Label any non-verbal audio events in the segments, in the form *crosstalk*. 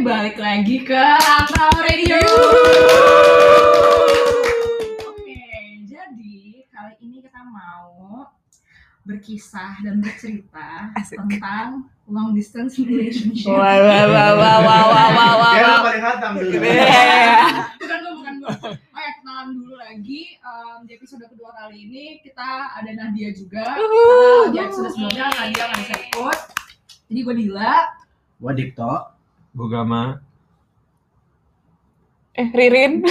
balik lagi ke Rantau Radio. Oke, jadi kali ini kita mau berkisah dan bercerita Asik. tentang long distance relationship. Wah, wah, wah, wah, wah, wah, wah, wah, Kayak wah. lo paling hatam dulu. Iya. bukan gue, bukan gue. Oh ya, kenalan dulu lagi. Em, di episode kedua kali ini kita ada Nadia juga. Uhuh. Karena di episode sebelumnya Nadia nggak bisa ikut. Jadi gue Dila. Gua Dikto. Gue Gama. Eh, Ririn. *laughs*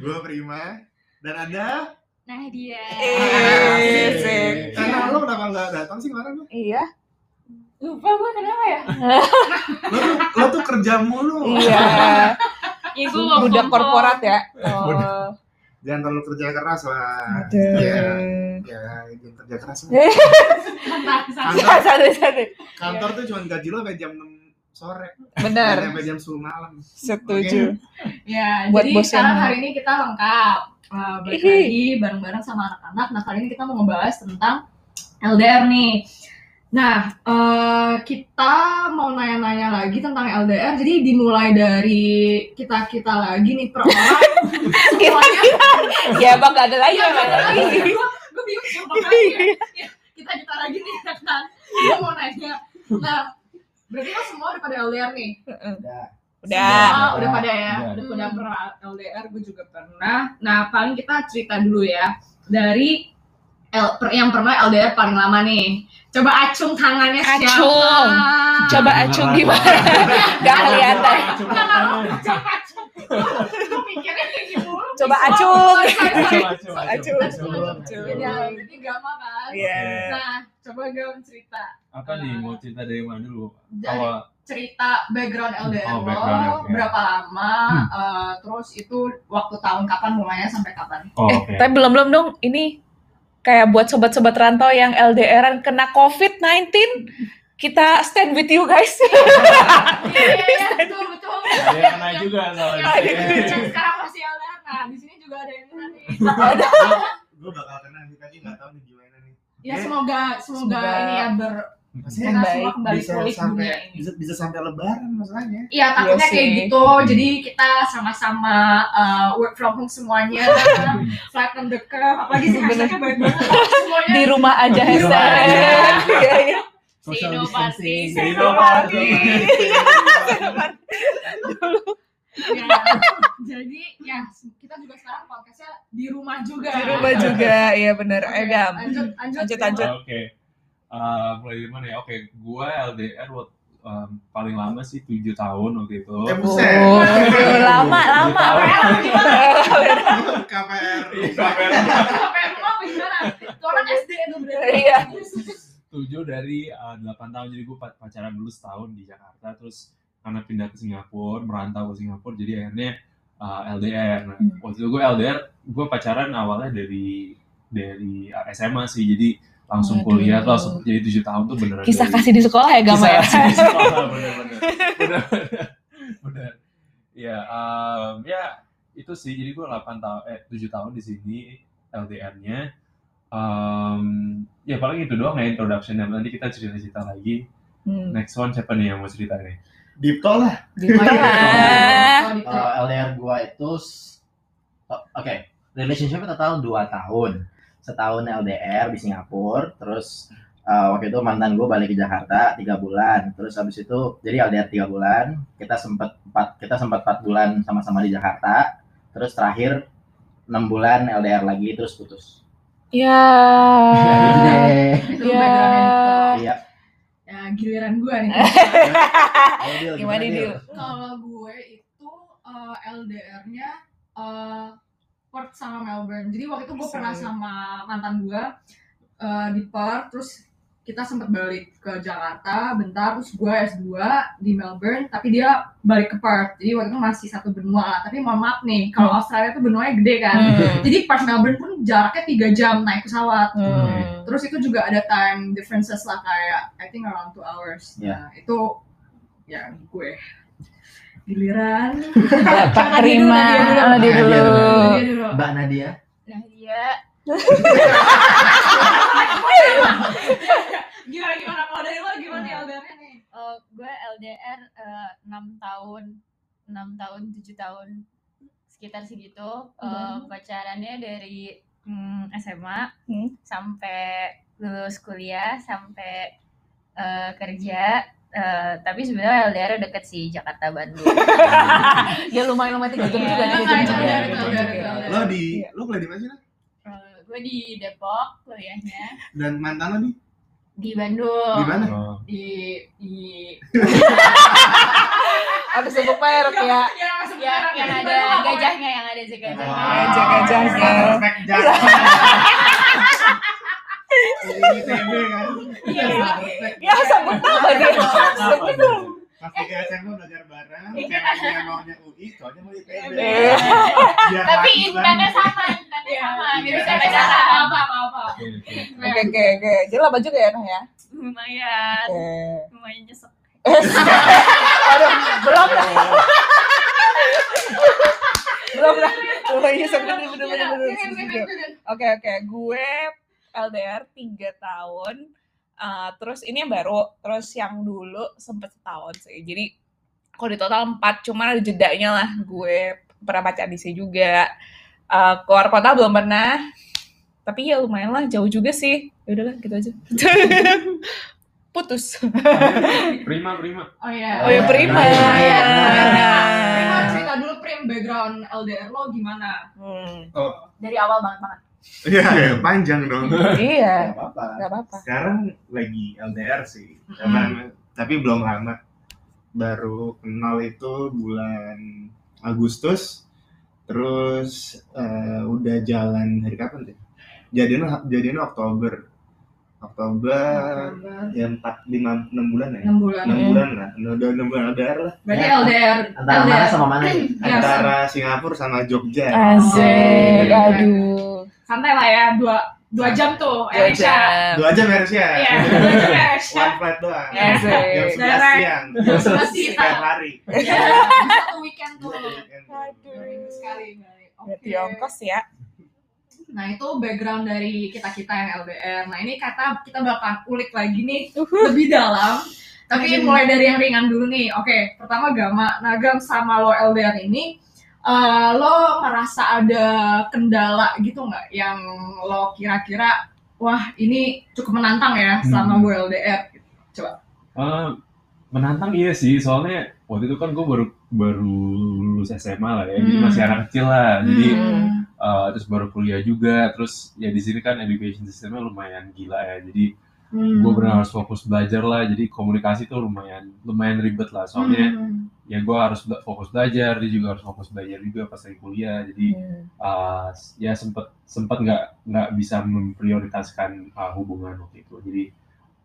Gua Prima. Dan ada. Nadia. Eh, Asik. sik. Karena lo kenapa nggak datang sih kemarin? lo? Iya. Lupa gue kenapa ya? *laughs* Lo tuh, lo tuh kerja mulu. Iya. Ya Budak korporat ya. Oh. Jangan terlalu kerja keras lah. Aduh. Ya, ya, jangan kerja keras. *laughs* Iya, satu, satu. Kantor tuh cuma gaji lo sampai jam 6 sore. Benar. Sampai jam 10 malam. Setuju. Ya, Buat jadi sekarang hari ini kita lengkap. Uh, balik lagi bareng-bareng sama anak-anak. Nah, kali ini kita mau ngebahas tentang LDR nih. Nah, eh, kita mau nanya-nanya lagi tentang LDR. Jadi dimulai dari kita-kita lagi nih per orang. *laughs* Semuanya. Ya, Bang, gak ada lagi. Iya, Bang. bener lagi. Gue gue bingung siapa lagi ya. Ya, Kita-kita lagi nih, ya kan. Gue mau nanya. Nah, berarti lo semua udah pada LDR nih? Udah. Udah. Semua udah pada ya, Udah. udah pada pernah LDR, gue juga pernah. Nah, paling kita cerita dulu ya dari L, per- yang pernah LDR paling lama nih. Coba acung tangannya siapa? Acung. Coba acung gimana? Gak kelihatan. Gue. Coba acung. sorry. Acung. Acung, Acung. acung. Jadi gama kan. Iya. Nah, coba Gam cerita. Apa nih mau cerita dari mana dulu? Dari Awal. cerita background LDR Oh, lo, background, oke. berapa lama, eh, terus itu waktu tahun kapan mulainya sampai kapan? Oh, Eh, oke. tapi belum belum dong. Ini kayak buat sobat-sobat rantau yang LDRan kena COVID-19, kita stand with you guys. Iya, iya, iya, *laughs* betul, betul. Ada yang kena juga soalnya. Ada sekarang masih LDR, nah di sini juga ada yang kena nih. *laughs* Gue bakal kena tapi nggak tahu nih gimana nih. Ya semoga, semoga Semoga ini ya ber Maksudnya kita baik. semua kembali bisa pulih sampai dunia ini. bisa bisa sampai lebaran masalahnya. Iya takutnya Iya kayak gitu, jadi kita sama-sama uh, work from home semuanya, *laughs* flat on the curve, apalagi sih hashtagnya baik banget semuanya. Di rumah aja Di rumah hashtag. aja. Iya, iya. Social Senopati, distancing. senopati. Senopati. *laughs* Ya, jadi ya kita juga sekarang podcastnya di rumah juga. Di rumah juga, iya bener. Oke, Ayo, Gam. Lanjut, lanjut, Lanjut, lanjut. Oke. Eh, mulai dari mana ya? Oke, gue LDR waktu em, paling lama sih 7 tahun waktu itu. Eh, buset. Oh, lama, lama. KPR. KPR. Rumah apa gimana? Orang SD itu berarti. Iya. *laughs* 7 dari eh, 8 tahun jadi gue pacaran dulu setahun di Jakarta terus karena pindah ke Singapura merantau ke Singapura jadi akhirnya eh, LDR nah, Hmm. waktu itu gue LDR gue pacaran awalnya dari dari SMA sih jadi langsung Waduh. kuliah tuh langsung jadi 7 tahun tuh beneran Kisah dari- kasih di sekolah ya, Gama Kisah ya? kasih di sekolah, bener-bener bener ya em, ya itu sih jadi gue 8 tahun eh 7 tahun di sini LDR-nya Em, ya paling itu doang ya introduction nanti kita cerita-cerita lagi Hmm. next one siapa nih yang mau cerita nih Dipto lah. Gimana? Oh, gitu. Uh, LDR gua itu oh, oke relationship total 2 tahun setahun LDR di Singapura terus uh, waktu itu mantan gue balik ke Jakarta tiga bulan terus habis itu jadi LDR tiga bulan kita sempat empat kita sempat empat bulan sama-sama di Jakarta terus terakhir enam bulan LDR lagi terus putus Ya. Ya. Ya, giliran gue nih. *laughs* Gimana? Dil? Kalau gue itu eh, LDR-nya eh, Perth sama Melbourne. Jadi waktu itu gue pernah sama mantan gue eh, di Perth, terus kita sempat balik ke Jakarta bentar, terus gue S2 di Melbourne, tapi dia balik ke Perth. Jadi waktu itu masih satu benua lah. Tapi mohon maaf nih, kalau Australia tuh benuanya gede kan. Hmm. Jadi Perth Melbourne pun jaraknya tiga jam naik pesawat. Hmm. Terus itu juga ada time differences lah kayak I think around two hours. Ya. Nah, itu ya gue giliran. *laughs* Pak Rima, Nadia dia dulu. dulu. Nadia dulu. Mbak Nadia Nadia. *laughs* *laughs* Gimana gimana kalau dari lo gimana ya LDR-nya nih? Eh, gue LDR eh, 6 tahun 6 tahun 7 tahun sekitar segitu Eh, pacarannya dari mm, SMA Hmm. sampai lulus kuliah sampai eh, kerja Eh, tapi sebenarnya LDR deket sih Jakarta Bandung *laughs* ya lumayan lumayan tiga jam Iya. juga juga. itu LDR. Lo di, Iya. lo kuliah di mana sih? Eh, gue di Depok kuliahnya Dan mantan lo di, di Bandung di mana? Oh. di di *laughs* ada sebut merek ya yang masuk yang, ya. ada gajahnya yang ada gajahnya jalan. Ini TB kan. Iya. Perfect. ya sebut nama dia sebut dong Pas tiga *laughs* SMA belajar bareng, Iya. ceweknya maunya UI, cowoknya mau ITB. Iya. Tapi intannya sama intannya Iya, sama. Iya. jadi sampai beda sekarang apa apa apa. Oke, oke. oke jadi lama juga ya nah ya? Lumayan. Lumayan nyesek. Aduh, belum lah belum lah lumayan nyesek. Bener bener Oke oke, gue LDR 3 tahun. Uh, terus ini yang baru, terus yang dulu sempet setahun sih. Jadi kalau di total 4, cuman ada jedanya lah. Gue pernah baca di sini juga. Uh, keluar kota belum pernah. Tapi ya lumayan lah, jauh juga sih. Ya udahlah, gitu aja. *laughs* Putus. Prima, prima. oh iya Oh ya prima. Prima, iya. Prima, cerita dulu Prim background LDR lo gimana Hmm, dari awal banget banget Iya, iya, panjang dong. *laughs* iya, Gak apa-apa. gak apa-apa. Sekarang lagi LDR sih, Karena- tapi belum lama. Baru kenal itu bulan Agustus, terus eh, udah jalan dari kapan deh? Jadinya jadinya Oktober, Oktober ya empat lima enam bulan ya? enam bulan Enam Hmm. bulan lah, udah enam bulan LDR lah. berarti Ya, LDR Antara mana LDR sama mana nih? Iya, Antara Singapura sama Jogja. Asik, Oh. aduh. Santai lah ya dua dua jam tuh Dua jam. Dua jam harus ya? iya dua jam Aisyah One flight doang. Asik. Jam sebelas siang. Jam sebelas siang. Setiap hari. Iya, satu weekend tuh Aduh. Sekali. Berarti ongkos ya. Nah itu background dari kita kita yang LDR. Nah ini kata kita bakalan ulik lagi nih lebih dalam. Tapi Aduh. mulai dari yang ringan dulu nih. Oke, pertama Gama. Nah Gam sama lo LDR ini, eh, lo ngerasa ada kendala gitu nggak yang lo kira-kira, wah ini cukup menantang ya selama Hmm. gue LDR. Eh, menantang iya sih, soalnya waktu itu kan gue baru baru lulus SMA lah ya, jadi Hmm. masih anak kecil lah. Jadi Hmm. eh, terus baru kuliah juga, terus ya di sini kan education sistemnya lumayan gila ya. Jadi Hmm. gue benar harus fokus belajar lah. Jadi komunikasi tuh lumayan lumayan ribet lah. Soalnya Hmm. ya gue harus fokus belajar, dia juga harus fokus belajar juga pas lagi kuliah. Jadi uh, ya sempet sempet nggak nggak bisa memprioritaskan uh, hubungan waktu itu jadi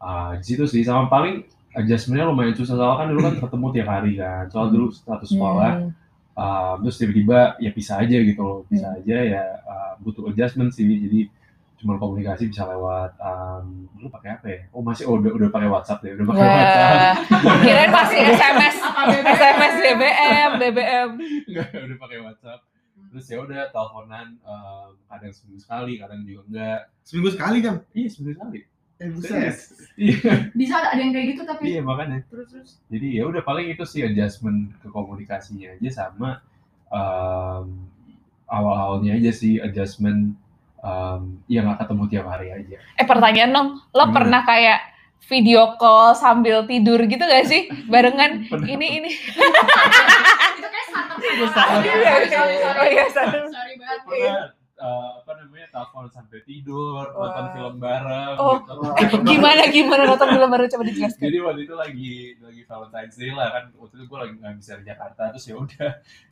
uh, di situ sih sama paling adjustmentnya lumayan susah soalnya kan dulu kan *clears throat* ketemu tiap hari kan soal dulu satu sekolah Hmm. uh, terus tiba-tiba ya bisa aja gitu loh bisa aja ya uh, butuh adjustment sih jadi cuma komunikasi bisa lewat um, dulu pakai apa ya oh masih oh, udah udah pakai WhatsApp deh udah pakai WhatsApp Wah, kirain masih *laughs* SMS? SMS BBM, BBM. Enggak, udah pakai WhatsApp terus ya udah teleponan um, kadang seminggu sekali kadang juga enggak Seminggu sekali kan? iya seminggu sekali Eh, buset. Serius. Iya, Bisa ada ada yang kayak gitu tapi iya makanya. terus terus. Jadi ya udah paling itu sih adjustment ke komunikasinya aja sama um, awal-awalnya aja sih adjustment um, ya nggak ketemu tiap hari aja. Eh pertanyaan dong, lo Gimana? pernah kayak video call sambil tidur gitu gak sih? Barengan *laughs* Pernah. ini ini. itu kayak starter. sorry, sorry, sorry, Oh iya, sorry. Sorry banget. Uh, apa namanya telepon sampai tidur, nonton Wah. film bareng. Oh. gitu. Eh, *laughs* gimana gimana nonton film baru coba dijelaskan. Jadi waktu itu lagi lagi Valentine's Day lah kan waktu itu gue lagi nggak bisa di Jakarta terus ya udah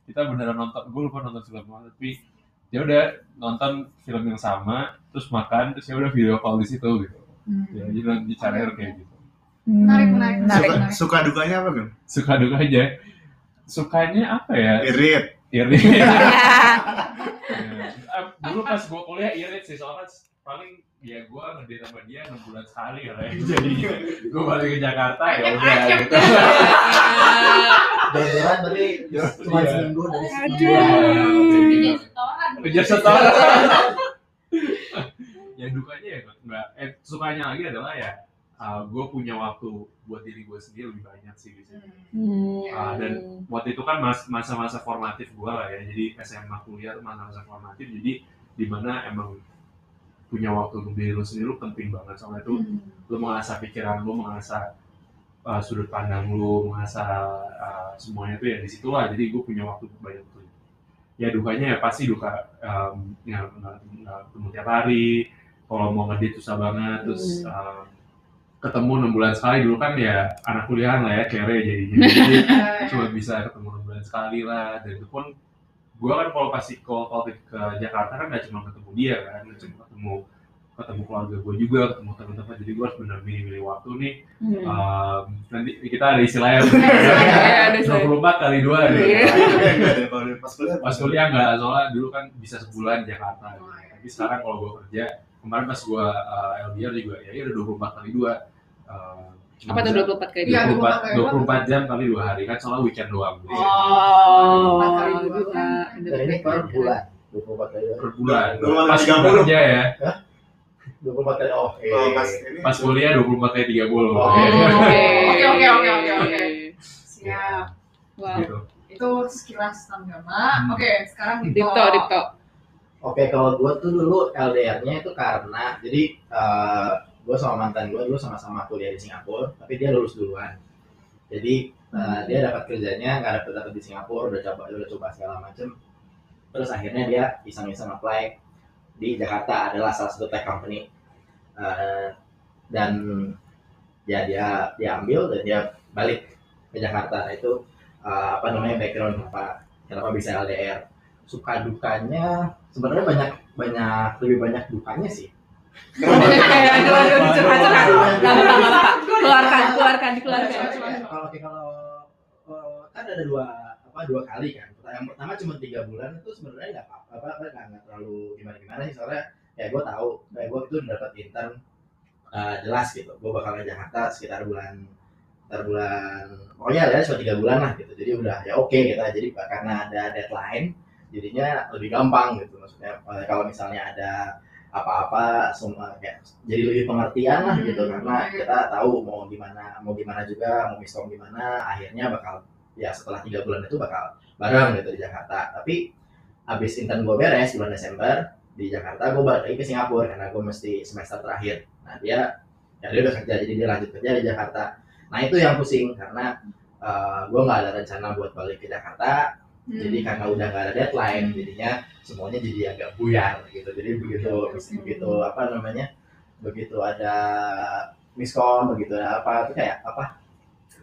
kita beneran nonton gue lupa nonton film apa tapi ya udah nonton film yang sama terus makan terus ya udah video call di situ gitu. Ya jadi nanti caranya kayak gitu. Menarik, menarik, Menarik. Suka, suka dukanya apa kan? suka duka aja sukanya apa ya? Irit. irit. *laughs* Ya. Eh, dulu pas gue kuliah irit sih soalnya paling ya gue ngedate sama dia enam bulan sekali ya. *laughs* Jadi gue balik ke Jakarta ya udah gitu. Jalan-jalan *laughs* berarti cuma Iya. seminggu dari Aduh. Jadi setoran. Ujar setor. *laughs* ya dukanya ya nggak eh sukanya lagi adalah ya gue punya waktu buat diri gue sendiri lebih banyak sih di sini. Hmm. Ah, dan waktu itu kan mas- masa-masa formatif gue lah ya jadi SMA kuliah tuh masa-masa formatif jadi di mana emang punya waktu untuk diri lu sendiri lu penting banget soalnya itu lu mengasah pikiran lu mengasah uh, sudut pandang lu mengasah uh, semuanya itu ya di situ lah jadi gue punya waktu banyak tuh ya dukanya ya pasti duka um, ya ketemu tiap hari. Kalau mau ngedit susah banget terus um, ketemu enam bulan sekali. Dulu kan ya anak kuliahan lah ya kere jadinya. *laughs* Jadi cuma bisa ketemu enam bulan sekali lah. Dan itu pun gue kan kalau pasti kalau kalau ke, Jakarta kan nggak cuma ketemu dia kan nggak cuma ketemu ketemu keluarga gue juga ketemu teman-teman jadi gue harus benar milih-milih waktu nih Hmm. Um, nanti kita ada istilahnya Iya, ada istilahnya. 24 kali dua Iya. pas kuliah pas kuliah nggak soalnya dulu kan bisa sebulan di Jakarta tapi sekarang kalau gue kerja kemarin pas gue uh, LDR juga ya ya udah 24 kali dua Uh, Apa tuh bisa 24 kali? Iya, 24, 24 jam kali dua hari kan soalnya weekend doang Jadi, Oh, Empat kali dua. Dan ini per bulan. 24 kali. per bulan Dua pas 30. kerja ya 24 kali. Oh, Kalau eh. pas ini pas kuliah 24 kali 30 Oh. Oke, Oke, oke, oke, oke, oke. Siap. Wow. gitu Itu sekilas tentang Gama. Oke, sekarang Dito. Dipto, Dipto. Oke, kalau gue tuh dulu LDR-nya itu karena jadi gue sama mantan gue dulu sama-sama kuliah di Singapura, tapi dia lulus duluan. Jadi eh, dia dapat kerjanya nggak dapat dapat di Singapura, udah coba udah coba segala macem. Terus akhirnya dia iseng-iseng apply di Jakarta adalah salah satu tech company. Eh, dan ya dia dia ambil dan dia balik ke Jakarta Nah, itu eh, apa namanya background kenapa kenapa bisa LDR suka dukanya sebenarnya banyak banyak lebih banyak dukanya sih apa, apa. Keluarkan, keluarkan, dikeluarkan. kalau eh, kan ada dua apa dua kali kan. Yang pertama cuma tiga bulan itu sebenarnya nggak apa apa nggak nggak terlalu gimana gimana sih. Soalnya ya gue tahu kayak gue itu dapat intern eh, jelas gitu. Gue bakal ke Jakarta sekitar bulan sekitar bulan oh ya cuma tiga bulan lah gitu. Jadi udah ya oke gitu. Jadi karena ada deadline jadinya lebih gampang gitu. Maksudnya eh, kalau misalnya ada apa-apa semua kayak jadi lebih pengertian lah gitu. Hmm, karena oke. kita tahu mau gimana mau gimana juga mau miskom gimana akhirnya bakal ya setelah tiga bulan itu bakal bareng gitu di Jakarta. Tapi habis intern gue beres bulan Desember di Jakarta gue balik lagi ke Singapura karena gue mesti semester terakhir. Nah dia ya dia udah kerja jadi dia lanjut kerja di Jakarta. Nah itu yang pusing karena gue nggak ada rencana buat balik ke Jakarta. Hmm. jadi karena udah nggak ada deadline jadinya semuanya jadi agak buyar gitu. Jadi begitu begitu apa namanya begitu ada miskom begitu ada apa itu kayak apa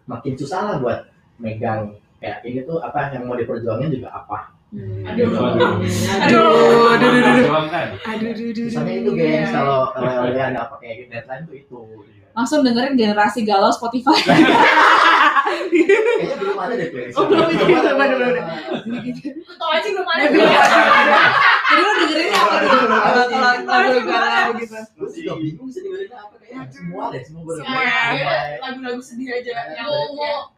makin susah lah buat megang. Kayak ini tuh apa yang mau diperjuangin juga apa? Aduh. Aduh, aduh, aduh, aduh. Doang kan Aduh, aduh, aduh, susahnya aduh. itu gengs kalau kalau dia nggak pakai deadline tuh itu Langsung dengerin generasi galau Spotify. kayaknya *laughs* belum ada deh playlist Oh, belum itu, belum ada, belum ada. Tau aja belum ada. Jadi lu dengerinnya apa tuh? Kalau kalau lagu galau gitu. lu juga bingung sih dengerinnya apa kayaknya semua deh semua ya, lagu-lagu sedih aja. Yang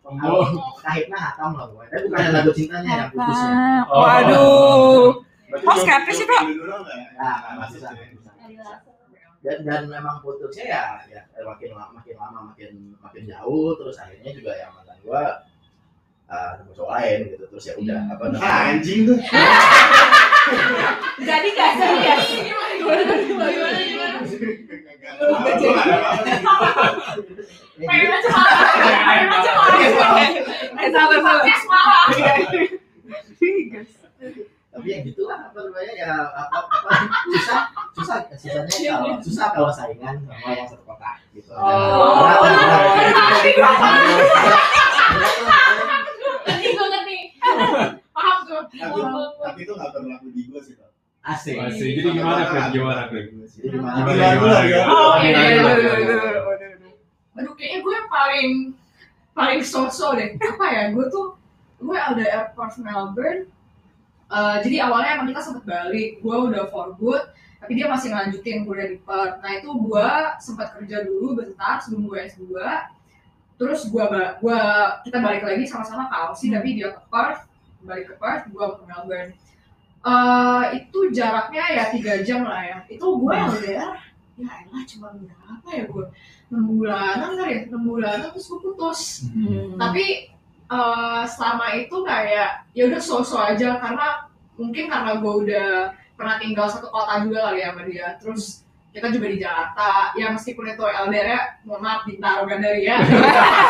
Oh. kahitna hatam lah gue tapi bukan lagu cintanya yang putusnya Oh. Waduh. Oh, skeptis dulu dulu nggak? nah masih dan dan memang putusnya ya, ya makin lama makin lama makin makin jauh terus akhirnya juga yang mantan gua uh, cowok lain gitu terus ya udah apa Ah, namanya anjing tuh. Jadi gak serius. Gimana, gimana, gimana, gimana? Pengen aja malah. Pengen aja malah. Eh, sabar, sabar. Ya gitulah apa namanya ya apa, apa susah susah susahnya kalau susah kalau saingan sama yang satu kota gitu Oh. Berat lah, berat. Gue ngerti. Paham tuh. Tapi tapi itu nggak berlaku di gue sih. Pak. asik Masih. Jadi gimana, Fred? Gimana, Fred? Jadi gimana? Gimana, gimana, gimana? Oh, iya, iya, iya, iya, iya, iya. Aduh, kayaknya gue yang paling paling so-so deh. Apa ya? Gue tuh gue LDR Perth Melbourne. Eh, jadi awalnya emang kita sempet balik. Gue udah for good, tapi dia masih ngelanjutin kuliah di Perth. Nah itu gue sempat kerja dulu bentar sebelum gue S2. Terus gue gua kita balik lagi sama-sama ke Aussie, tapi dia ke Perth, balik ke Perth, gue ke Melbourne. Eh, itu jaraknya ya tiga jam lah ya. Itu gue LDR ya elah cuma berapa ya gue enam bulanan kali ya enam bulanan terus gue putus Hmm. tapi eh, selama itu kayak ya udah so-so aja karena mungkin karena gue udah pernah tinggal satu kota juga kali ya sama dia terus kita juga di Jakarta ya meskipun itu LDR ya mohon maaf Bintaro Gandaria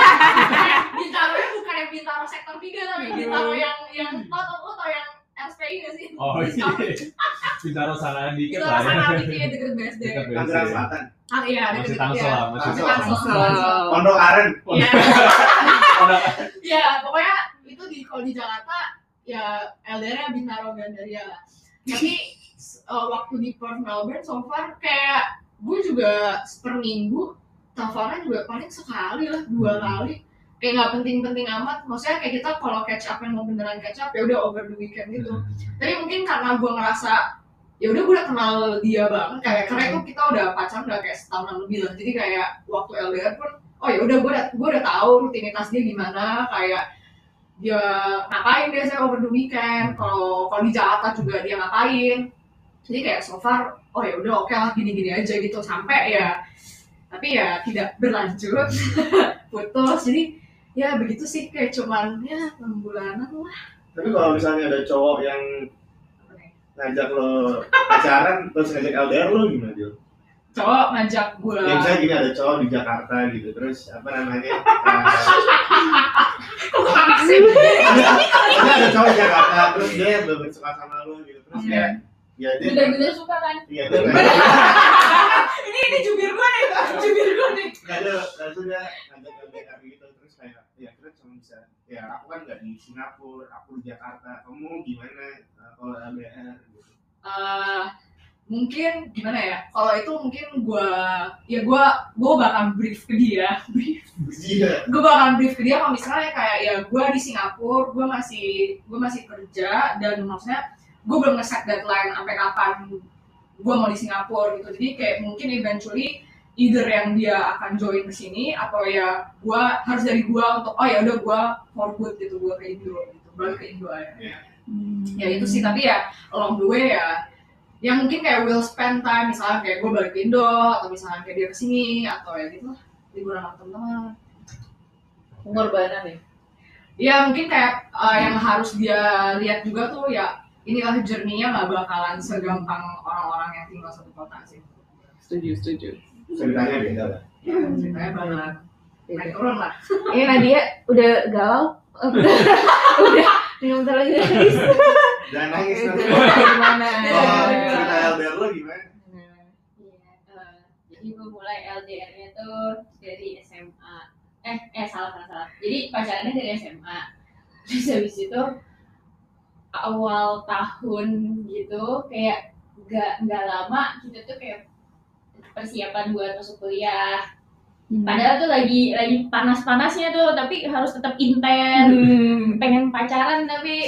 *laughs* Bintaro nya bukan yang Bintaro sektor 3 tapi Bintaro yang yang lo tau lo tau yang RSPI gak sih? Oh iya. Bintaro sana dikit lah ya. sana dikit ya deket BSD Dekat Tangerang. Selatan. Ah iya Masih deket Tangsel ya masih Masih Tangsel. Tangsel Pondok Aren. Ya, pokoknya itu di kalau di Jakarta ya LDR-nya Bintaro Gandaria. Tapi uh, waktu di Perth Melbourne so far kayak gue juga per minggu teleponnya juga paling sekali lah dua kali. Kayak nggak penting-penting amat. Maksudnya kayak kita kalau catch up yang mau beneran catch up ya udah over the weekend gitu. Tapi mungkin karena gue ngerasa ya udah gue udah kenal dia banget. Kayak karena itu kita udah pacaran udah kayak setahunan lebih lah. Jadi kayak waktu LDR pun oh ya udah gue udah gue udah tahu rutinitas dia gimana kayak dia ngapain biasanya over the weekend kalau kalau di Jakarta juga dia ngapain. Jadi kayak so far oh ya udah oke lah gini-gini aja gitu sampai ya tapi ya tidak berlanjut *laughs* putus. Jadi ya begitu sih kayak cuman ya enam bulanan lah. Tapi kalau misalnya ada cowok yang ngajak lo pacaran terus ngajak LDR lo gimana Dil? Cowok ngajak gue Ya misalnya gini ada cowok di Jakarta gitu terus apa namanya? *laughs* Ada ada cowok di Jakarta terus dia bener suka sama lo *laughs* gitu terus kayak ya dia bener-bener suka kan? Iya dia ini ini jubir gue nih jubir gue nih. Nggak ada langsung dia ngajak LDR gitu terus kayak ya kita cuma bisa ya aku kan nggak di Singapura aku di Jakarta kamu gimana uh, kalau LDR gitu? Eh, mungkin gimana ya kalau itu mungkin gue ya gue gue bakal brief ke dia. Brief iya. Gue bakal brief ke dia kalau misalnya kayak ya gue di Singapura gue masih gue masih kerja dan maksudnya gue belum nge-set deadline sampai kapan gue mau di Singapura gitu. Jadi kayak mungkin eventually either yang dia akan join ke sini atau ya gue harus dari gue untuk oh ya udah gue for good gitu gue ke Indo gitu balik ke Indo aja. Iya. ya itu sih tapi ya along the way ya yang mungkin kayak will spend time misalnya kayak gue balik ke Indo atau misalnya kayak dia ke sini atau ya gitu lah liburan sama teman-teman pengorbanan ya ya mungkin kayak uh, yang harus dia lihat juga tuh ya inilah journey-nya nggak bakalan segampang orang-orang yang tinggal satu kota sih setuju setuju ceritanya beda lah ceritanya banget naik turun lah Ini Nadia udah galau. udah minum bentar lagi. Jangan nangis nanti gimana *laughs* cerita LDR lo gimana Iya, eh, jadi gue mulai LDR-nya tuh dari SMA. Eh, eh salah salah salah. Jadi pacarannya dari SMA. Terus habis itu awal tahun gitu kayak nggak nggak lama kita tuh kayak persiapan buat masuk kuliah. Padahal tuh lagi lagi panas-panasnya tuh, tapi harus tetap intens. Hmm. Pengen pacaran tapi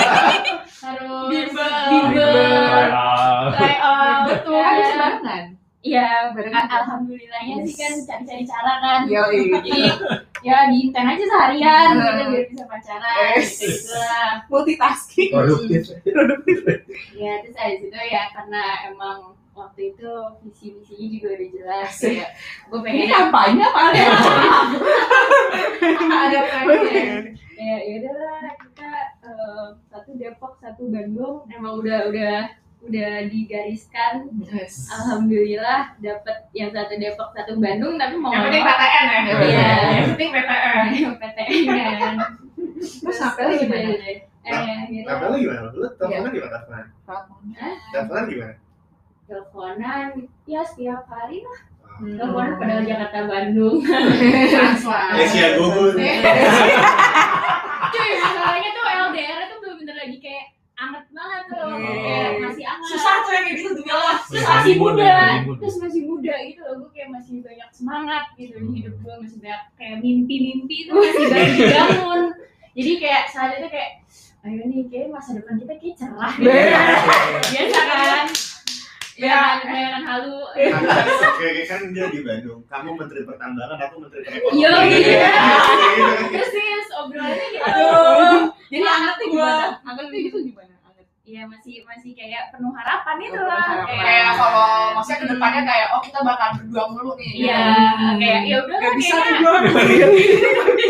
*laughs* harus Bimbel. bimbel. Betul bisa barengan Iya, alhamdulillahnya sih kan cari-cari cara kan. Yoi. *laughs* Jadi ya diinten aja seharian Hmm. gitu biar bisa pacaran Yes. gitu lah. multitasking produktif Ya terus dari situ ya karena emang waktu itu visi misinya juga udah jelas ya. Gue ini pengen kampanye apa ada? *laughs* Ada pengen. Ya ya udahlah kita eh, satu Depok satu Bandung. Emang udah udah udah digariskan. Yes. alhamdulillah dapet yang satu Depok satu Bandung tapi mau yang penting PTN ya? Iya. yang penting PTN *laughs* yang PTN kan. Terus sampai lagi gimana? eh gitu Apa lo gimana? Lo teleponan gimana teleponan? Teleponan gimana? Teleponan ya setiap hari lah. Hmm. teleponan padahal Jakarta Bandung. *laughs* Ya sih gue cuy *laughs* masalahnya tuh LDR itu bener-bener lagi kayak anget banget tuh. Iya. kayak masih anget. Susah tuh yang kayak gitu demi Allah terus Masih muda, muda. masih muda. terus masih muda gitu loh gue kayak masih banyak semangat gitu di hidup gue masih banyak kayak mimpi-mimpi itu masih banyak *laughs* dibangun. Jadi kayak saat itu kayak ayo nih kayak masa depan kita kayak cerah gitu. Biasa kan Ya. bayangan bayangan halu Kayak kan dia di Bandung, kamu menteri pertambangan, aku menteri perekonomian. Iya, iya. Terus sih obrolannya gitu jadi angetnya gimana angetnya gitu gimana anget Iya masih masih kayak penuh harapan itu lah kayak kalau maksudnya ke depannya kayak oh kita bakal berdua mulu nih Iya, kayak ya udah Gak bisa tuh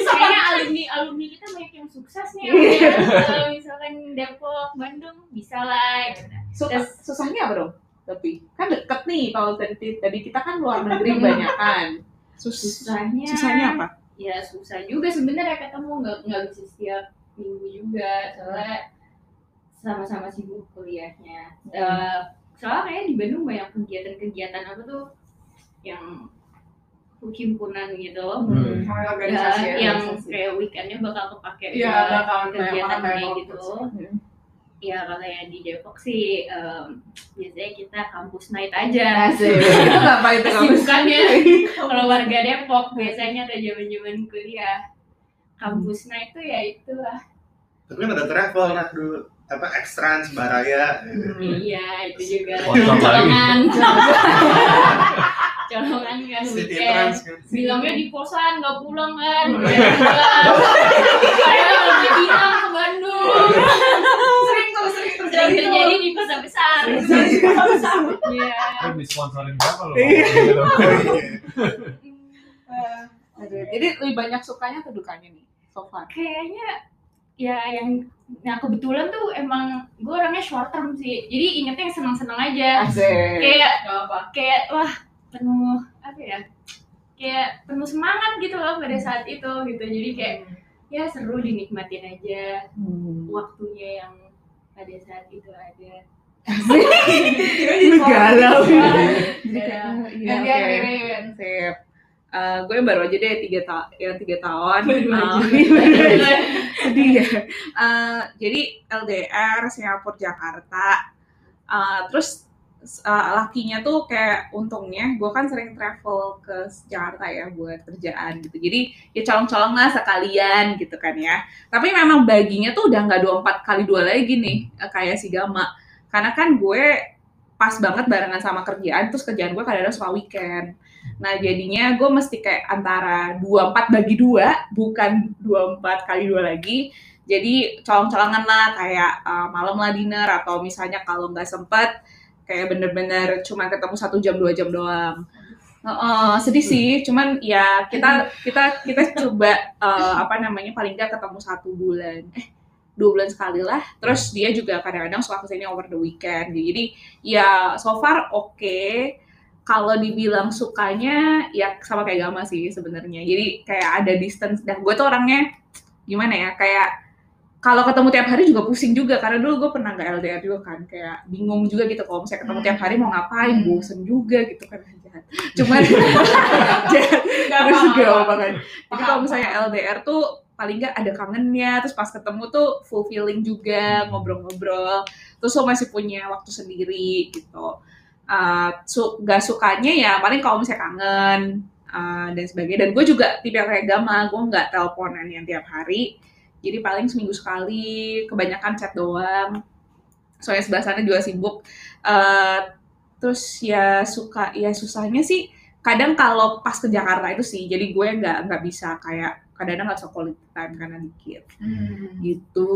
*laughs* kayaknya alumni alumni kita banyak yang sukses nih. Iya. ya. Kalau misalkan Depok, Bandung bisa lah. Suka- susahnya apa dong? Tapi kan deket nih kalau tadi tadi kita kan luar negeri banyak kan. Sus Susahnya, susahnya apa? ya susah juga sebenarnya ketemu nggak nggak bisa setiap minggu juga soalnya sama-sama sibuk kuliahnya. Eh, soalnya kayak di Bandung banyak kegiatan-kegiatan apa tuh yang himpunan gitu. Hmm. Sama Ya, organisasi ya. yang kayak weekendnya bakal kepake Iya, bakalan banyak kegiatan kayak gitu. Ya kalau yang di Depok sih em, biasanya kita kampus night aja. Asik. *laughs* Itu ngapain tuh kamu? Kesibukannya *laughs* kalau warga Depok biasanya ada zaman-zaman kuliah. Kampus night tuh ya itulah. Tapi kan ada travel nah dulu apa Extrans Baraya. Iya, itu juga colongan. *laughs* colongan kan weekend. Bilangnya di kosan nggak pulang kan. Saya lebih bilang ke Bandung. Sering tuh, sering Sering terjadi tuh. terjadi di kota besar. Iya. Disponsorin berapa loh? Iya. *laughs* Aduh, Jadi lebih banyak sukanya atau dukanya nih so far? Kayaknya ya yang nah kebetulan tuh emang gue orangnya short term sih. Jadi ingetnya yang senang-senang aja. Asik. Kayak apa. kayak wah penuh apa ya? Kayak penuh semangat gitu loh pada saat itu gitu. Jadi kayak ya seru dinikmatin aja Hmm. waktunya yang pada saat itu ada. Lu galau. Iya. Iya, Gantian oke. Ririn. Sip. Eh, gue baru aja deh tiga tahun, yang tiga tahun. Baru aja. *laughs* sedih ya. Eh, jadi LDR Singapura Jakarta. Eh, terus eh, lakinya tuh kayak untungnya gue kan sering travel ke Jakarta ya buat kerjaan gitu. Jadi ya colong-colong lah sekalian gitu kan ya. Tapi memang baginya tuh udah nggak 24 kali dua lagi nih eh, kayak si Gama. Karena kan gue pas banget barengan sama kerjaan terus kerjaan gue kadang-kadang suka weekend. Nah jadinya gue mesti kayak antara 24 bagi dua bukan 24 kali dua lagi. Jadi colong-colongan lah kayak uh, malam lah dinner atau misalnya kalau nggak sempet kayak bener-bener cuma ketemu satu jam dua jam doang. Heeh, sedih sih, cuman ya kita kita kita coba uh, apa namanya paling nggak ketemu satu bulan, eh dua bulan sekali lah. Terus dia juga kadang-kadang suka ke sini over the weekend. Jadi ya so far oke. Kalau dibilang sukanya ya sama kayak Gama sih sebenarnya. Jadi kayak ada distance. Dan gue tuh orangnya gimana ya kayak kalau ketemu tiap hari juga pusing juga karena dulu gue pernah nggak LDR juga kan kayak bingung juga gitu kalau misalnya ketemu tiap hari mau ngapain Hmm. bosen juga gitu kan jahat. Cuman *laughs* jahat. Terus gak kan jadi kalau misalnya LDR tuh paling nggak ada kangennya terus pas ketemu tuh fulfilling juga ngobrol-ngobrol terus lo masih punya waktu sendiri gitu. Uh, su gak sukanya ya paling kalau misalnya kangen uh, dan sebagainya. Dan gue juga tipe yang kayak Gama gue nggak teleponan yang tiap hari jadi paling seminggu sekali kebanyakan chat doang. Soalnya sebelah sana juga sibuk. Uh, terus ya suka ya susahnya sih kadang kalau pas ke Jakarta itu sih. Jadi gue nggak nggak bisa kayak kadang-kadang nggak bisa quality time karena dikit. Hmm. gitu.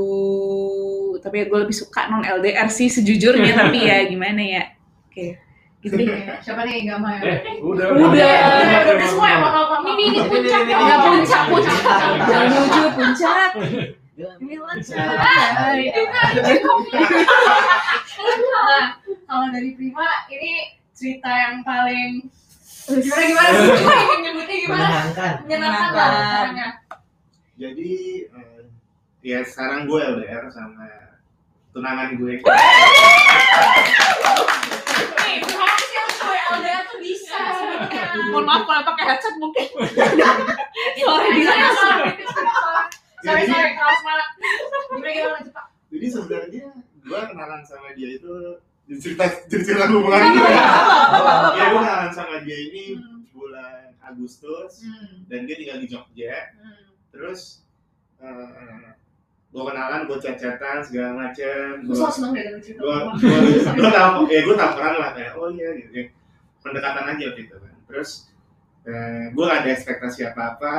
Tapi ya gue lebih suka non LDR sih sejujurnya. *laughs* Tapi ya gimana ya oke gitu deh Siapa nih Gama ya? Eh, udah. Udah. Udah, udah semua ya bakal Ini ini ini puncak Ini, ini, Nggak ini. puncak puncak menuju puncak Nah, kalau dari Prima ini cerita yang paling gimana gimana nyebutnya gimana? Menyenangkan. Menyenangkan lah. Jadi eh, ya sekarang gue LDR sama tunangan gue. *laughs* Nih, kenapa sih yang cewek LDR tuh bisa sebenarnya? mohon maaf kalau pakai headset mungkin *laughs* sorry Sorry, di sorry, sorry, sorry. Sorry, Jadi- sorry, kalau semangat. Gimana gimana lanjut, Pak? Jadi sebenarnya gue kenalan sama dia itu jadi cerita cerita hubungan gue. Ya gue kenalan sama dia ini Hmm. bulan Agustus Hmm. dan dia tinggal di Jogja. Hmm. Terus eh gue kenalan, gue chat-chatan segala macem. Gue seneng cerita gue gue gue tahu ya gue tamparan lah kayak oh iya gitu ya. pendekatan aja waktu itu kan terus eh, gue gak ada ekspektasi apa apa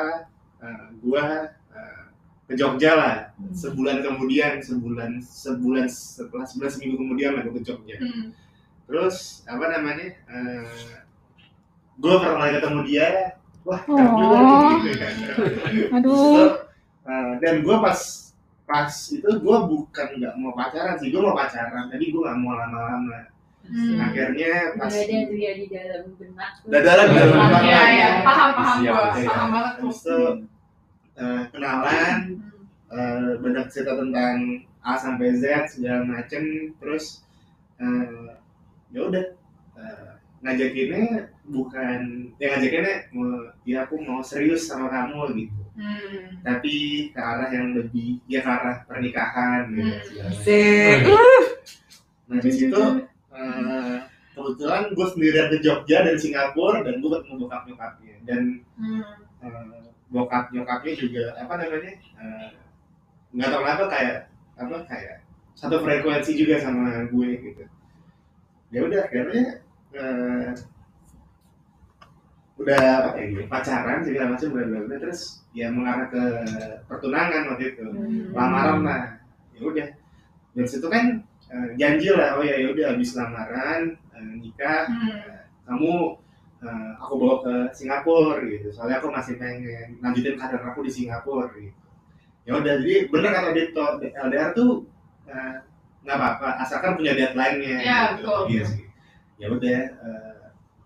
gue eh, ke Jogja lah sebulan kemudian sebulan sebulan setelah sebulan seminggu kemudian lah gue ke Jogja Hmm. terus apa namanya gue pertama kali ketemu dia wah juga Oh. nih, gitu kan Aduh. Eh, dan gue pas pas itu gue bukan nggak mau pacaran sih gue mau pacaran jadi gue nggak mau lama-lama Hmm. akhirnya Udah pas ada tuh ya di dalam benak. dadaran di dalam Iya, benak. Iya, iya, paham, paham Siap, gua, iya. paham banget tuh. Itu eh, kenalan eh, banyak cerita tentang A sampai Z segala macem terus eh, ya udah eh, ngajakinnya bukan ya ngajakinnya mau ya aku mau serius sama kamu gitu Hmm. tapi ke arah yang lebih ya ke arah pernikahan gitu Hmm. Sik. nah di situ eh, kebetulan gue sendirian ke Jogja dan Singapura dan gue ketemu bokap nyokapnya dan Hmm. eh, bokap nyokapnya juga apa namanya eh, nggak tahu kenapa kayak apa kayak satu frekuensi juga sama gue gitu ya udah akhirnya eh, udah apa ya gitu, pacaran segala macam bla bla bla terus ya mengarah ke pertunangan waktu itu. Lamaran lah. Ya udah. Dari situ kan eh, janji lah oh ya ya udah habis lamaran eh, nikah Hmm. kamu eh, aku bawa ke Singapura gitu. Soalnya aku masih pengen lanjutin karir aku di Singapura gitu. Ya udah jadi bener kata Dito LDR tuh eh, nggak apa-apa asalkan punya deadline-nya Iya, gitu. betul. iya sih. Ya udah eh,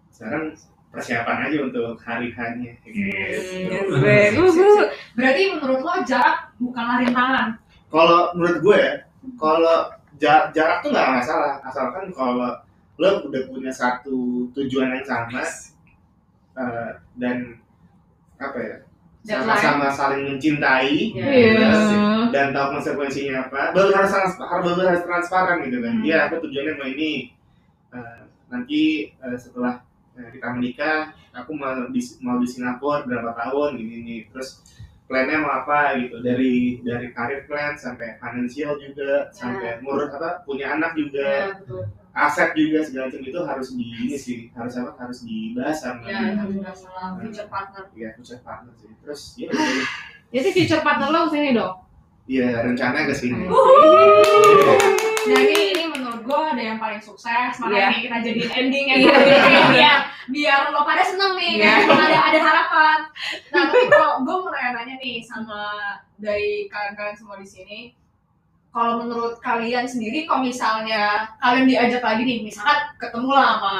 sekarang persiapan aja untuk hari hanya gitu. *laughs* Sik. Uhuh. Berarti menurut lo jarak bukanlah rintangan. kalau menurut gue ya kalau ja- jarak tuh nggak masalah asalkan kalau lo udah punya satu tujuan yang sama eh, dan apa ya sama-sama saling mencintai Iya. dan tahu konsekuensinya apa baru harus trans- harus baru harus transparan gitu kan Hmm. dia aku tujuannya mau ini Eh, nanti eh, setelah eh, kita menikah aku mau di mau di Singapura berapa tahun gini gini. Terus plannya mau apa gitu. Dari dari karir plan sampai financial juga sampai ngurus apa punya anak juga. Iya, betul. aset juga segala macam itu harus di ini sih harus apa harus dibahas sama Ya, harus masalah future partner. ya future partner sih. Terus ya. Jadi future partner lo sini dong. Iya rencana ke sini Nah ini, ini gue ada yang paling sukses, makanya ini kita jadiin ending ya *laughs* Iya. biar biar lo pada seneng nih, biar ada ada harapan. Nah tapi kalau gue mau nanya-nanya nih sama dari kalian-kalian semua di sini, kalau menurut kalian sendiri, kalau misalnya kalian diajak lagi nih, misalkan ketemu lah sama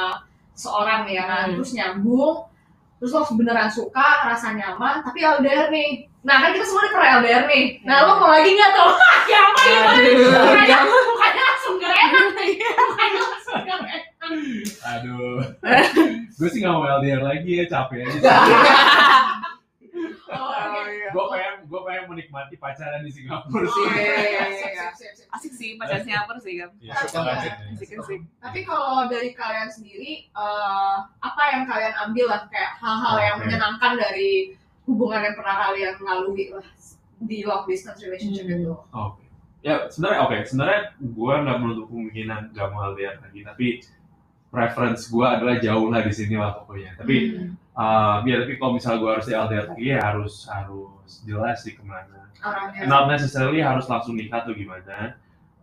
seorang ya kan, Hmm. terus nyambung, terus lo beneran suka, rasa nyaman, tapi LDR nih. Nah kan kita semua udah pernah LDR nih. Nah lo mau lagi nggak tuh? ya apa ya? Aduh. Mukanya, mukanya langsung gak enak Mukanya langsung gak enak Aduh. Gue sih gak mau LDR lagi ya, capek aja. Oh, oke. gue pengen, gue pengen menikmati pacaran di Singapura sih. Iya, iya, iya, iya. Asik sih pacar Singapura sih kan. Iya, Suka banget. Asik asik. Tapi kalau dari kalian sendiri, eh, apa yang kalian ambil lah kayak hal-hal yang Oke. menyenangkan dari hubungan yang pernah kalian lalui lah di long distance relationship Hmm. itu? Oke. Ya sebenarnya oke, sebenarnya gue nggak menutup kemungkinan nggak mau LDR lagi, tapi preference gue adalah jauh lah di sini lah pokoknya. Tapi Hmm. uh, ya tapi kalau misalnya gue harus di LDR lagi ya harus harus jelas sih ke mana. orangnya. Not necessarily harus langsung nikah atau gimana,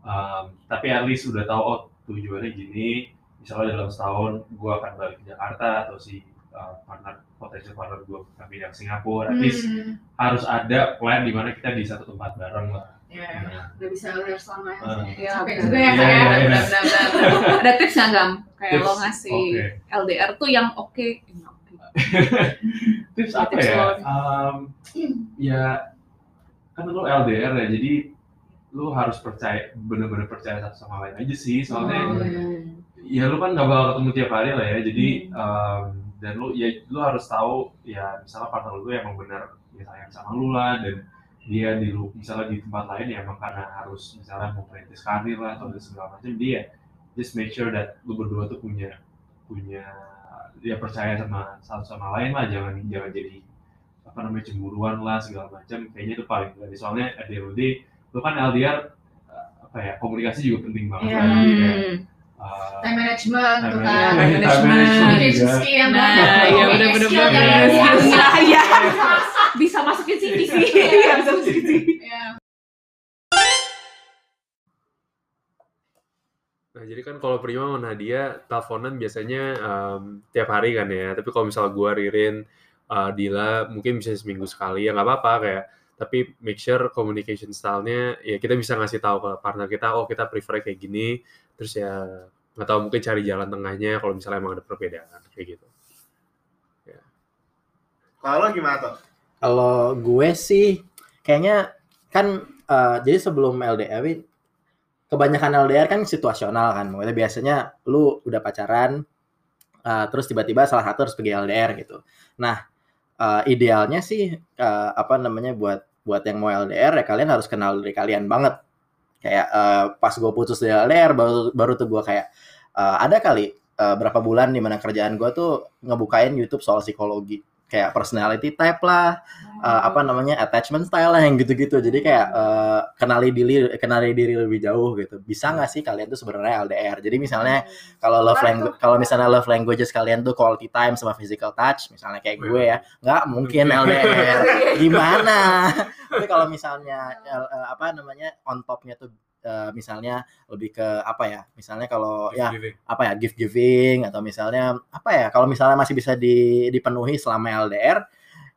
Um, tapi at least udah tahu oh tujuannya gini. Misalnya dalam setahun gue akan balik ke Jakarta atau si uh, partner potensial partner gue akan pindah ke Singapura. At least Hmm. harus ada plan di mana kita di satu tempat bareng lah. Ya, udah bisa LDR selama Ah. Iya, Capek juga ya Iya, kayak iya, iya. Benar benar benar. *laughs* Ada tips nggak gam? Kayak Tips, lo ngasih oke. LDR tuh yang oke. Yang oke. *laughs* tips apa Tips ya? lo. Um, ya kan lu LDR ya, jadi lu harus percaya bener-bener percaya satu sama lain aja sih. Soalnya Oh, ya lu kan nggak bakal ketemu tiap hari lah ya. Jadi um, dan lu ya lu harus tahu ya misalnya partner lu emang bener ya sayang sama lu lah dan dia di misalnya di tempat lain ya emang karena harus misalnya mau perintis karir lah atau segala macam dia just make sure that lu berdua tuh punya punya ya percaya sama satu sama lain lah jangan jangan jadi apa namanya cemburuan lah segala macam kayaknya itu paling penting soalnya at the end lu kan LDR uh, apa ya komunikasi juga penting banget Iya. lah jadi kayak, Hmm. Uh, time management tuh kan. Time management juga. skill, Nah, iya benar. yang luar biasa. Iya, iya. Bisa masukin CV sih. Iya, bisa masukin. Iya. Nah, jadi kan kalau Prima sama Nadia teleponan biasanya em, tiap hari kan ya. Tapi kalau misalnya gua Ririn, uh, Dila mungkin bisa seminggu sekali ya nggak apa-apa kayak. Tapi make sure communication style-nya ya kita bisa ngasih tahu ke partner kita, oh kita prefer kayak gini. Terus ya nggak tahu mungkin cari jalan tengahnya kalau misalnya emang ada perbedaan kayak gitu. Kalau lo gimana tuh? Kalau gue sih kayaknya kan eh, jadi sebelum LDR kebanyakan LDR kan situasional kan. Maksudnya biasanya lu udah pacaran eh, terus tiba-tiba salah satu harus pergi LDR gitu. Nah, eh, idealnya sih eh, apa namanya buat buat yang mau LDR ya kalian harus kenal dari kalian banget. Kayak eh, pas gue putus dari LDR baru baru tuh gue kayak eh, ada kali eh, berapa bulan di mana kerjaan gue tuh ngebukain YouTube soal psikologi kayak personality type lah, eh, apa namanya attachment style lah yang gitu-gitu. Jadi kayak eh, kenali diri kenali diri lebih jauh gitu. Bisa nggak sih kalian tuh sebenarnya LDR? Jadi misalnya kalau love language kalau misalnya love languages kalian tuh quality time sama physical touch, misalnya kayak gue ya, nggak mungkin LDR. *laughs* Gimana? Tapi kalau misalnya eh, apa namanya on topnya tuh eh, misalnya lebih ke apa ya? Misalnya kalau ya Giving. apa ya gift giving atau misalnya apa ya kalau misalnya masih bisa di- dipenuhi selama LDR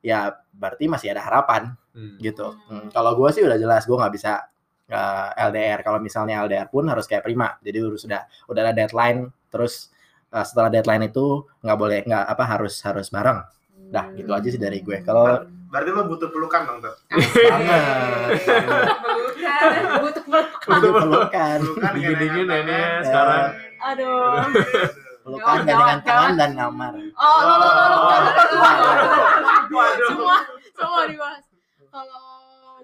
ya berarti masih ada harapan Hmm. gitu. Hmm, Kalau gue sih udah jelas gue nggak bisa eh, LDR. Kalau misalnya LDR pun harus kayak prima. Jadi udah sudah udah ada deadline. Terus eh, setelah deadline itu nggak boleh nggak apa harus harus bareng. Dah gitu aja sih dari gue. Kalau Berarti lo butuh pelukan dong tuh. banget *laughs* butuh peluk butuh pelukan, Pelukan Dingin-dingin dengan ini tangan. sekarang. aduh pelukan gak dengan tangan dan ngamar. Oh, lo, lo, lo, lo, semua semua dibahas. Kalau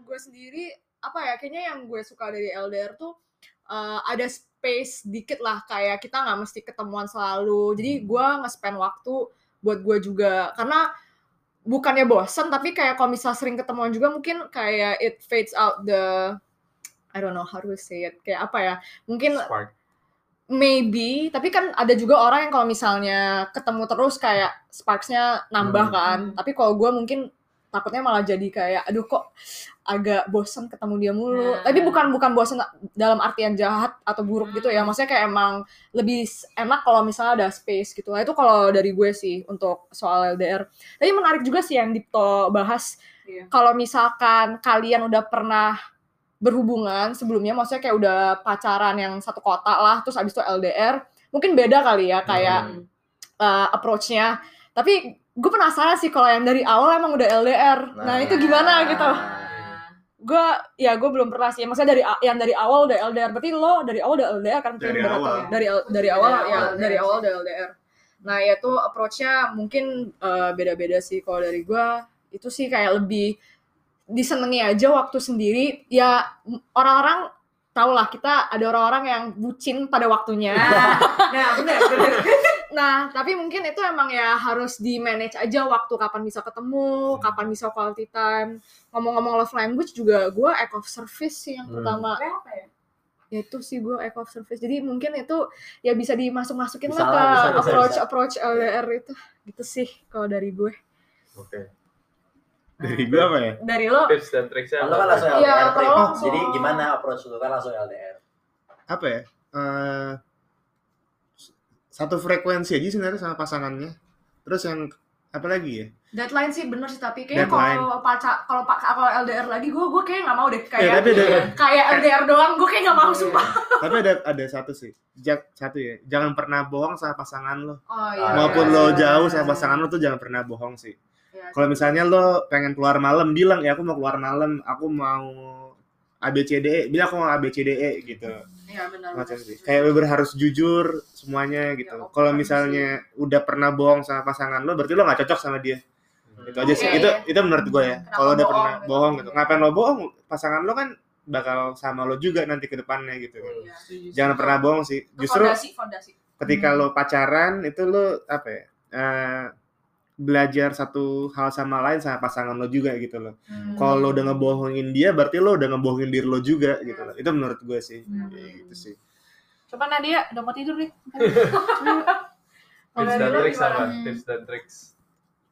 gue sendiri apa ya kayaknya yang gue suka dari LDR tuh eh, ada space dikit lah kayak kita nggak mesti ketemuan selalu. Jadi gue nge-spend waktu buat gue juga karena bukannya bosen tapi kayak kalau misal sering ketemuan juga mungkin kayak it fades out the I don't know how to say it. Kayak apa ya? Mungkin Spark. maybe tapi kan ada juga orang yang kalau misalnya ketemu terus kayak sparksnya nambah Hmm. kan. Tapi kalau gue mungkin takutnya malah jadi kayak aduh kok agak bosen ketemu dia mulu. Nah. tapi bukan bukan bosen dalam artian jahat atau buruk gitu ya. Maksudnya kayak emang lebih enak kalau misalnya ada space gitu. Nah itu kalau dari gue sih untuk soal LDR tapi menarik juga sih yang Dipto bahas. Iya. kalau misalkan kalian udah pernah berhubungan. Sebelumnya maksudnya kayak udah pacaran yang satu kota lah terus abis itu LDR mungkin beda kali ya kayak Hmm. uh, approach-nya. Tapi gue penasaran sih kalau yang dari awal emang udah LDR nah, itu gimana gitu? Gue ya gue belum pernah sih. Maksudnya dari yang dari awal udah LDR berarti lo dari awal udah LDR kan? Dari awal. ya? dari dari awal Dari ya awal. dari LDR. awal udah LDR nah ya itu approach-nya mungkin uh, beda-beda sih. Kalau dari gue itu sih kayak lebih disenengi aja waktu sendiri ya orang-orang tau lah kita ada orang-orang yang bucin pada waktunya nah benar benar *laughs* Nah, tapi mungkin itu emang ya harus di manage aja waktu kapan bisa ketemu, kapan bisa quality time. Ngomong-ngomong love language juga gue act of service sih yang Hmm. pertama. apa ya Ya itu sih gue act of service. Jadi mungkin itu ya bisa dimasuk-masukin lah ke bisa, bisa, approach bisa. approach LDR itu. Gitu sih kalau dari gue. Oke. Dari gue apa ya? Dari lo Tips dan triksnya Lo kan langsung Iya, LDR, Prim. kalau langsung. Jadi gimana approach lu kan langsung LDR? Apa ya? Eh, satu frekuensi aja sebenarnya sama pasangannya. Terus yang apa lagi ya? deadline sih bener sih tapi kayaknya Deadline. kalau pacar kalau pak kalau LDR lagi gue gue kayak nggak mau deh Ya, kayak tapi ada kayak LDR doang gue kayak nggak mau sumpah. tapi ada ada satu sih. Jak, satu ya. Jangan pernah bohong sama pasangan lo. Oh iya, Maupun iya, lo iya, jauh iya, sama iya. pasangan lo tuh jangan pernah bohong sih. Iya. Kalau misalnya lo pengen keluar malam, bilang ya aku mau keluar malam, aku mau ABCDE, bilang aku mau ABCDE gitu. Iya benar. Macam sih. Kayak bener harus jujur semuanya gitu. Ya, Kalau misalnya udah pernah bohong sama pasangan lo, berarti lo nggak cocok sama dia. Itu aja sih. Oke. Itu itu menurut gue ya. Kalau udah bohong pernah gitu. bohong gitu. Iya. Ngapain lo bohong? Pasangan lo kan bakal sama lo juga nanti ke depannya gitu. Iya. Jangan pernah bohong sih. Justru fondasi fondasi. ketika Hmm. lo pacaran itu lo apa ya? eh, belajar satu hal sama lain sama pasangan lo juga gitu loh. Hmm. Kalau lo udah ngebohongin dia, berarti lo udah ngebohongin diri lo juga gitu loh. Itu menurut gue sih. Hmm. Kayak gitu sih. Coba Nadia, udah mau tidur nih. *laughs* Tips dan apa? Hmm. Tips dan triks.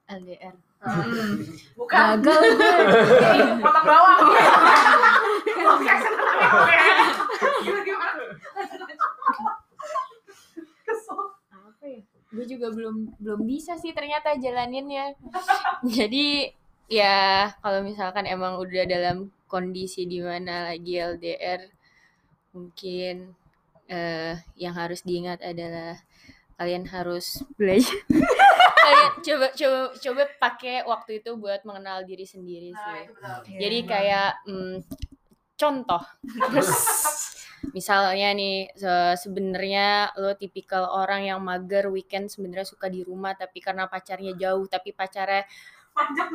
LDR Hmm. *laughs* Bukan. gagal gue Potong bawang. *laughs* Oke, senang. Oke. Gimana, gimana? Gue juga belum belum bisa sih ternyata jalaninnya *laughs* jadi ya kalau misalkan emang udah dalam kondisi di mana lagi LDR mungkin eh, yang harus diingat adalah kalian harus belajar *laughs* kalian coba coba coba pakai waktu itu buat mengenal diri sendiri Nah, sih benar. jadi Iya. kayak mm, contoh. Terus misalnya nih se- sebenarnya lo tipikal orang yang mager weekend sebenarnya suka di rumah tapi karena pacarnya jauh tapi pacarnya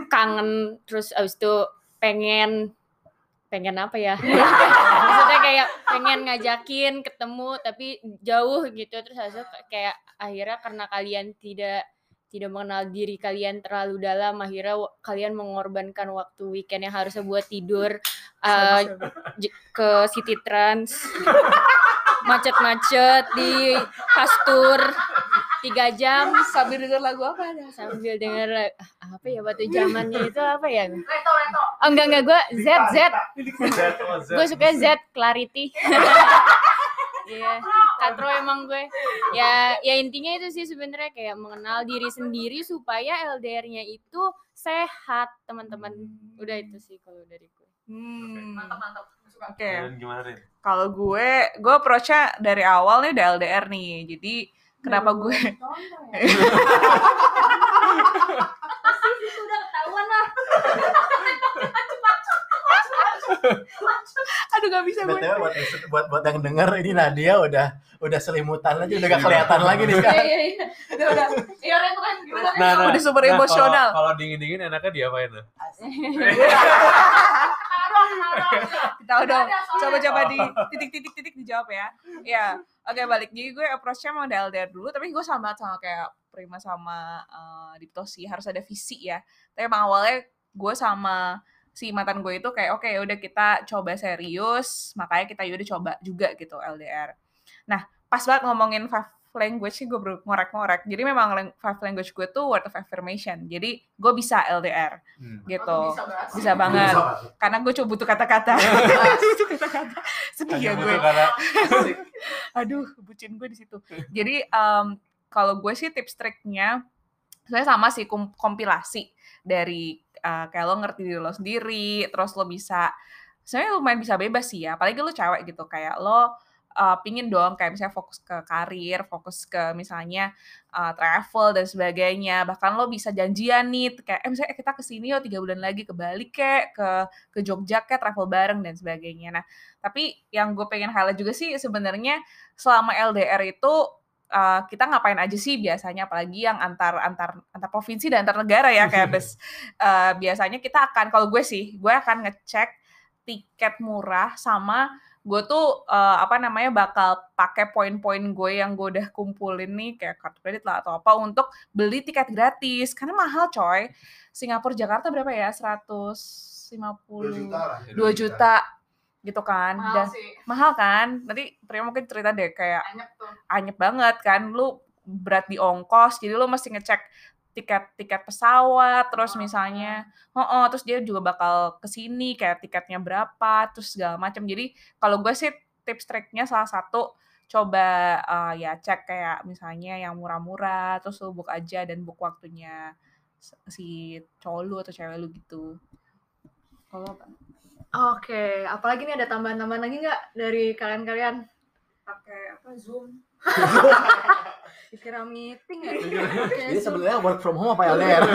kangen terus abis itu pengen pengen apa ya? *laughs* Maksudnya kayak pengen ngajakin ketemu tapi jauh gitu terus kayak akhirnya karena kalian tidak tidak mengenal diri kalian terlalu dalam akhirnya kalian mengorbankan waktu weekend yang harusnya buat tidur j- ke City Trans. Macet-macet di kastur tiga jam. Sambil denger lagu apa ada? Sambil denger apa ya waktu zamannya itu apa ya? Reto, reto. oh, enggak enggak gue Z Z. Gue suka Z Clarity *laughs* Iya, katro emang gue. Ya, ya intinya itu sih sebenarnya kayak mengenal diri sendiri supaya LDR-nya itu sehat, teman-teman. Udah itu sih kalau dari gue. Hmm. Mantap, mantap. Suka. Oke, Dan gimana Rin? kalau gue, gue approach-nya dari awal nih udah LDR nih. Jadi kenapa gue? *laughs* *laughs* itu udah ketahuan lah *laughs* *laughs* Aduh gak bisa gue. BTW buat buat buat yang denger ini Nadia udah udah selimutan aja udah gak kelihatan lagi nih iya sekarang. iya iya Udah, udah. Iya, kan. Gimana? Nah, nah, Udah super nah, emosional. Kalau, kalau dingin-dingin enaknya diapain tuh? *laughs* Tahu dong. Ada soalnya. Coba-coba di titik-titik-titik dijawab ya. Iya. Oke balik. Jadi gue approach-nya udah LDR dulu, tapi gue sama sama kayak Prima sama uh, Dipto sih harus ada visi ya. Tapi emang awalnya gue sama si mantan gue itu kayak oke udah kita coba serius, makanya kita udah coba juga gitu LDR. Nah pas banget ngomongin five language sih gue ngorek-ngorek. Jadi memang five language gue tuh word of affirmation. Jadi gue bisa LDR Hmm. gitu. Oh, bisa banget. Bisa banget. Karena gue coba butuh kata-kata. *laughs* butuh kata-kata. Sedih ya gue. Aduh, bucin gue di situ. Jadi em, kalau gue sih tips triknya saya sama sih kompilasi dari eh, kayak lo ngerti diri lo sendiri, terus lo bisa sebenarnya lumayan bisa bebas sih ya, apalagi lo cewek gitu kayak lo eh, pingin dong kayak misalnya fokus ke karir, fokus ke misalnya eh, travel dan sebagainya. Bahkan lo bisa janjian nih kayak eh misalnya kita ke sini yo tiga bulan lagi ke Bali kek, ke ke Jogja kek travel bareng dan sebagainya. Nah tapi yang gue pengen highlight juga sih sebenarnya selama LDR itu uh, kita ngapain aja sih biasanya apalagi yang antar antar antar provinsi dan antar negara ya kayak *laughs* bes uh, biasanya kita akan kalau gue sih gue akan ngecek tiket murah sama gue tuh uh, apa namanya bakal pakai poin-poin gue yang gue udah kumpulin nih kayak kartu kredit lah atau apa untuk beli tiket gratis. Karena mahal coy. Singapura Jakarta berapa ya? 150 2 juta, gitu kan. Mahal dan sih. mahal kan? Nanti Prima mungkin cerita deh kayak Banyak tuh. anyep banget kan. Lu berat di ongkos jadi lu mesti ngecek tiket tiket pesawat terus Oh, misalnya oh, oh terus dia juga bakal ke sini kayak tiketnya berapa terus segala macam jadi kalau gue sih tips triknya salah satu coba eh, ya cek kayak misalnya yang murah-murah terus lu book aja dan book waktunya si cowok lu atau cewek lu gitu. Kalau Oke, apalagi nih ada tambahan-tambahan lagi nggak dari kalian-kalian? pakai apa zoom *laughs* Dikira meeting ya? Jadi sebenarnya work from home apa LDR?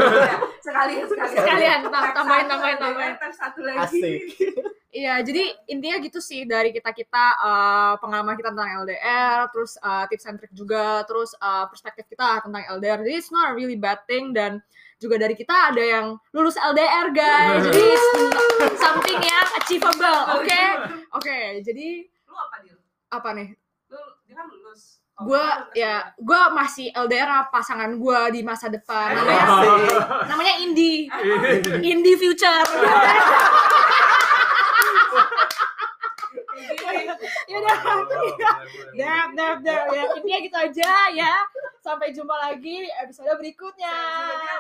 sekalian sekalian Sekalian, tam- tambahin, tambahin, tambahin. satu lagi Asik. *laughs* Iya, jadi intinya gitu sih dari kita-kita eh, pengalaman kita tentang LDR, terus eh, tips and trick juga, terus eh, perspektif kita tentang LDR. Jadi it's not a really bad thing dan juga dari kita ada yang lulus LDR guys. *laughs* Jadi yang achievable, oke? Oke, jadi lu apa dia apa nih? lu dia kan lulus Gue ya, gue masih LDR sama pasangan gue di masa depan. Namanya, namanya Indi, Indi Future. *laughs* ya udah, Dap, dap, dap. Ya, intinya gitu aja ya. Sampai jumpa lagi episode berikutnya.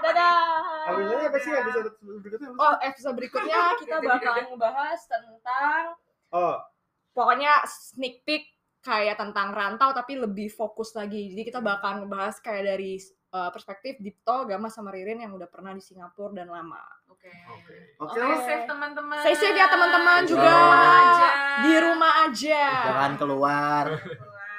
Dadah. Apa sih episode berikutnya? Oh, episode berikutnya kita bakalan ngebahas tentang Oh, pokoknya sneak peek kayak tentang rantau tapi lebih fokus lagi. Jadi kita bakal ngebahas kayak dari uh, perspektif Dipto, Gama sama Ririn yang udah pernah di Singapura dan lama. Oke. Okay. Okay. Okay. Safe teman-teman. Stay safe ya teman-teman juga. Aja. Di rumah aja. Jangan keluar.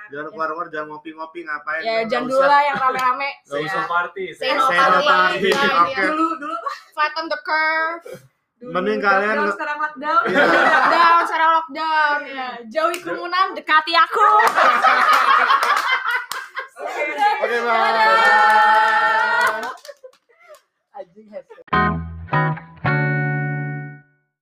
jangan keluar-keluar, jangan ngopi-ngopi ngapain. Ya, jangan dulu lah yang rame-rame. Gak usah party. Saya no party. Nah, Oke. Dulu dulu lah. flatten the curve. Dulu, Mending kalian Dulu, sekarang lockdown. Iya. Yeah. lockdown, sekarang lockdown. Ya. yeah. Jauhi kerumunan, dekati aku. *laughs* Oke, okay, bye. Anjing thank you